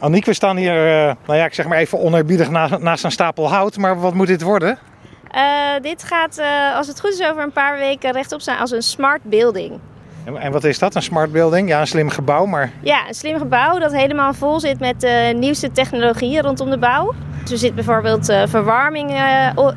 Aniek, we staan hier, uh, nou ja, ik zeg maar even onerbiedig naast, naast een stapel hout. Maar wat moet dit worden? Uh, dit gaat, uh, als het goed is, over een paar weken rechtop staan als een smart building. En, en wat is dat, een smart building? Ja, een slim gebouw, maar... Ja, een slim gebouw dat helemaal vol zit met de nieuwste technologieën rondom de bouw. Dus er zit bijvoorbeeld verwarming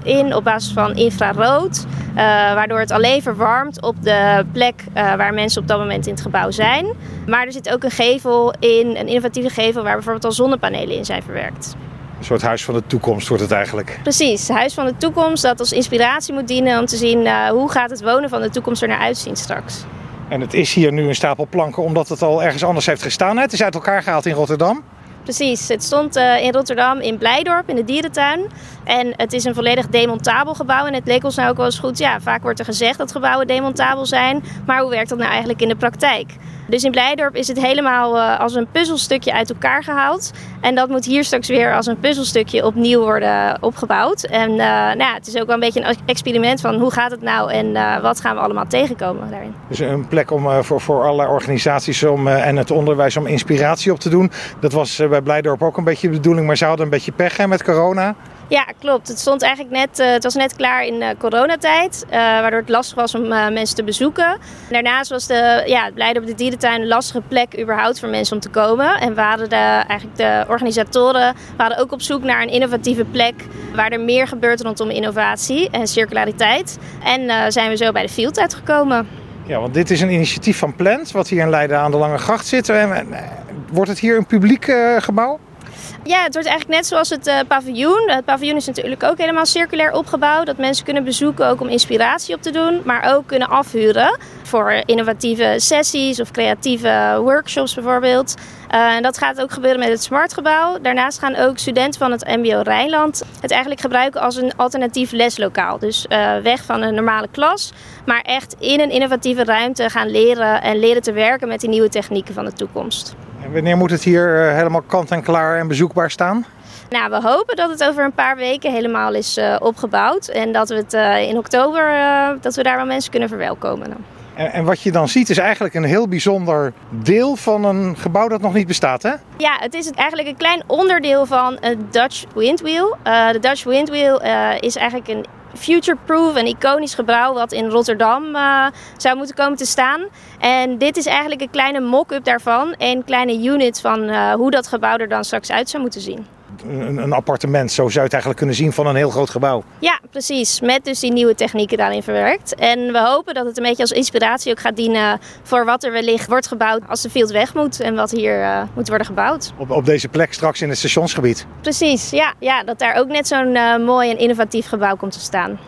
in op basis van infrarood. Waardoor het alleen verwarmt op de plek waar mensen op dat moment in het gebouw zijn. Maar er zit ook een gevel in, een innovatieve gevel waar bijvoorbeeld al zonnepanelen in zijn verwerkt. Een soort huis van de toekomst wordt het eigenlijk. Precies, huis van de toekomst dat als inspiratie moet dienen om te zien uh, hoe gaat het wonen van de toekomst er naar uitzien straks. En het is hier nu een stapel planken omdat het al ergens anders heeft gestaan. Het is uit elkaar gehaald in Rotterdam. Precies, het stond in Rotterdam in Blijdorp in de dierentuin. En het is een volledig demontabel gebouw. En het leek ons nou ook wel eens goed. Ja, vaak wordt er gezegd dat gebouwen demontabel zijn. Maar hoe werkt dat nou eigenlijk in de praktijk? Dus in Blijdorp is het helemaal uh, als een puzzelstukje uit elkaar gehaald. En dat moet hier straks weer als een puzzelstukje opnieuw worden opgebouwd. En uh, nou ja, het is ook wel een beetje een experiment van hoe gaat het nou en uh, wat gaan we allemaal tegenkomen daarin. Dus een plek om, voor, voor allerlei organisaties om, en het onderwijs om inspiratie op te doen. Dat was bij Blijdorp ook een beetje de bedoeling, maar ze hadden een beetje pech hè, met corona. Ja, klopt. Het stond eigenlijk net, uh, het was net klaar in uh, coronatijd, uh, waardoor het lastig was om mensen te bezoeken. Daarnaast was de, ja, het Blijden op de dierentuin een lastige plek überhaupt voor mensen om te komen. En waren de, eigenlijk de organisatoren waren ook op zoek naar een innovatieve plek waar er meer gebeurt rondom innovatie en circulariteit. En zijn we zo bij de Field uitgekomen. Ja, want dit is een initiatief van Plant, wat hier in Leiden aan de Lange Gracht zit. Wordt het hier een publiek gebouw? Ja, het wordt eigenlijk net zoals het uh, paviljoen. Het paviljoen is natuurlijk ook helemaal circulair opgebouwd. Dat mensen kunnen bezoeken ook om inspiratie op te doen. Maar ook kunnen afhuren voor innovatieve sessies of creatieve workshops bijvoorbeeld. Uh, en dat gaat ook gebeuren met het Smartgebouw. Daarnaast gaan ook studenten van het MBO Rijnland het eigenlijk gebruiken als een alternatief leslokaal. Dus uh, weg van een normale klas, maar echt in een innovatieve ruimte gaan leren en leren te werken met die nieuwe technieken van de toekomst. Wanneer moet het hier uh, helemaal kant en klaar en bezoekbaar staan? Nou, we hopen dat het over een paar weken helemaal is uh, opgebouwd. En dat we het uh, in oktober, dat we daar wel mensen kunnen verwelkomen. En, en, wat je dan ziet is eigenlijk een heel bijzonder deel van een gebouw dat nog niet bestaat, hè? Ja, het is eigenlijk een klein onderdeel van het Dutch Windwheel. de Dutch Windwheel is eigenlijk een future-proof en iconisch gebouw wat in Rotterdam uh, zou moeten komen te staan. En dit is eigenlijk een kleine mock-up daarvan. Een kleine unit van uh, hoe dat gebouw er dan straks uit zou moeten zien. Een, een, appartement, zo zou je het eigenlijk kunnen zien van een heel groot gebouw. Ja, precies. Met dus die nieuwe technieken daarin verwerkt. En we hopen dat het een beetje als inspiratie ook gaat dienen voor wat er wellicht wordt gebouwd als de field weg moet en wat hier uh, moet worden gebouwd. Op, op deze plek straks in het stationsgebied? Precies, ja. ja dat daar ook net zo'n uh, mooi en innovatief gebouw komt te staan.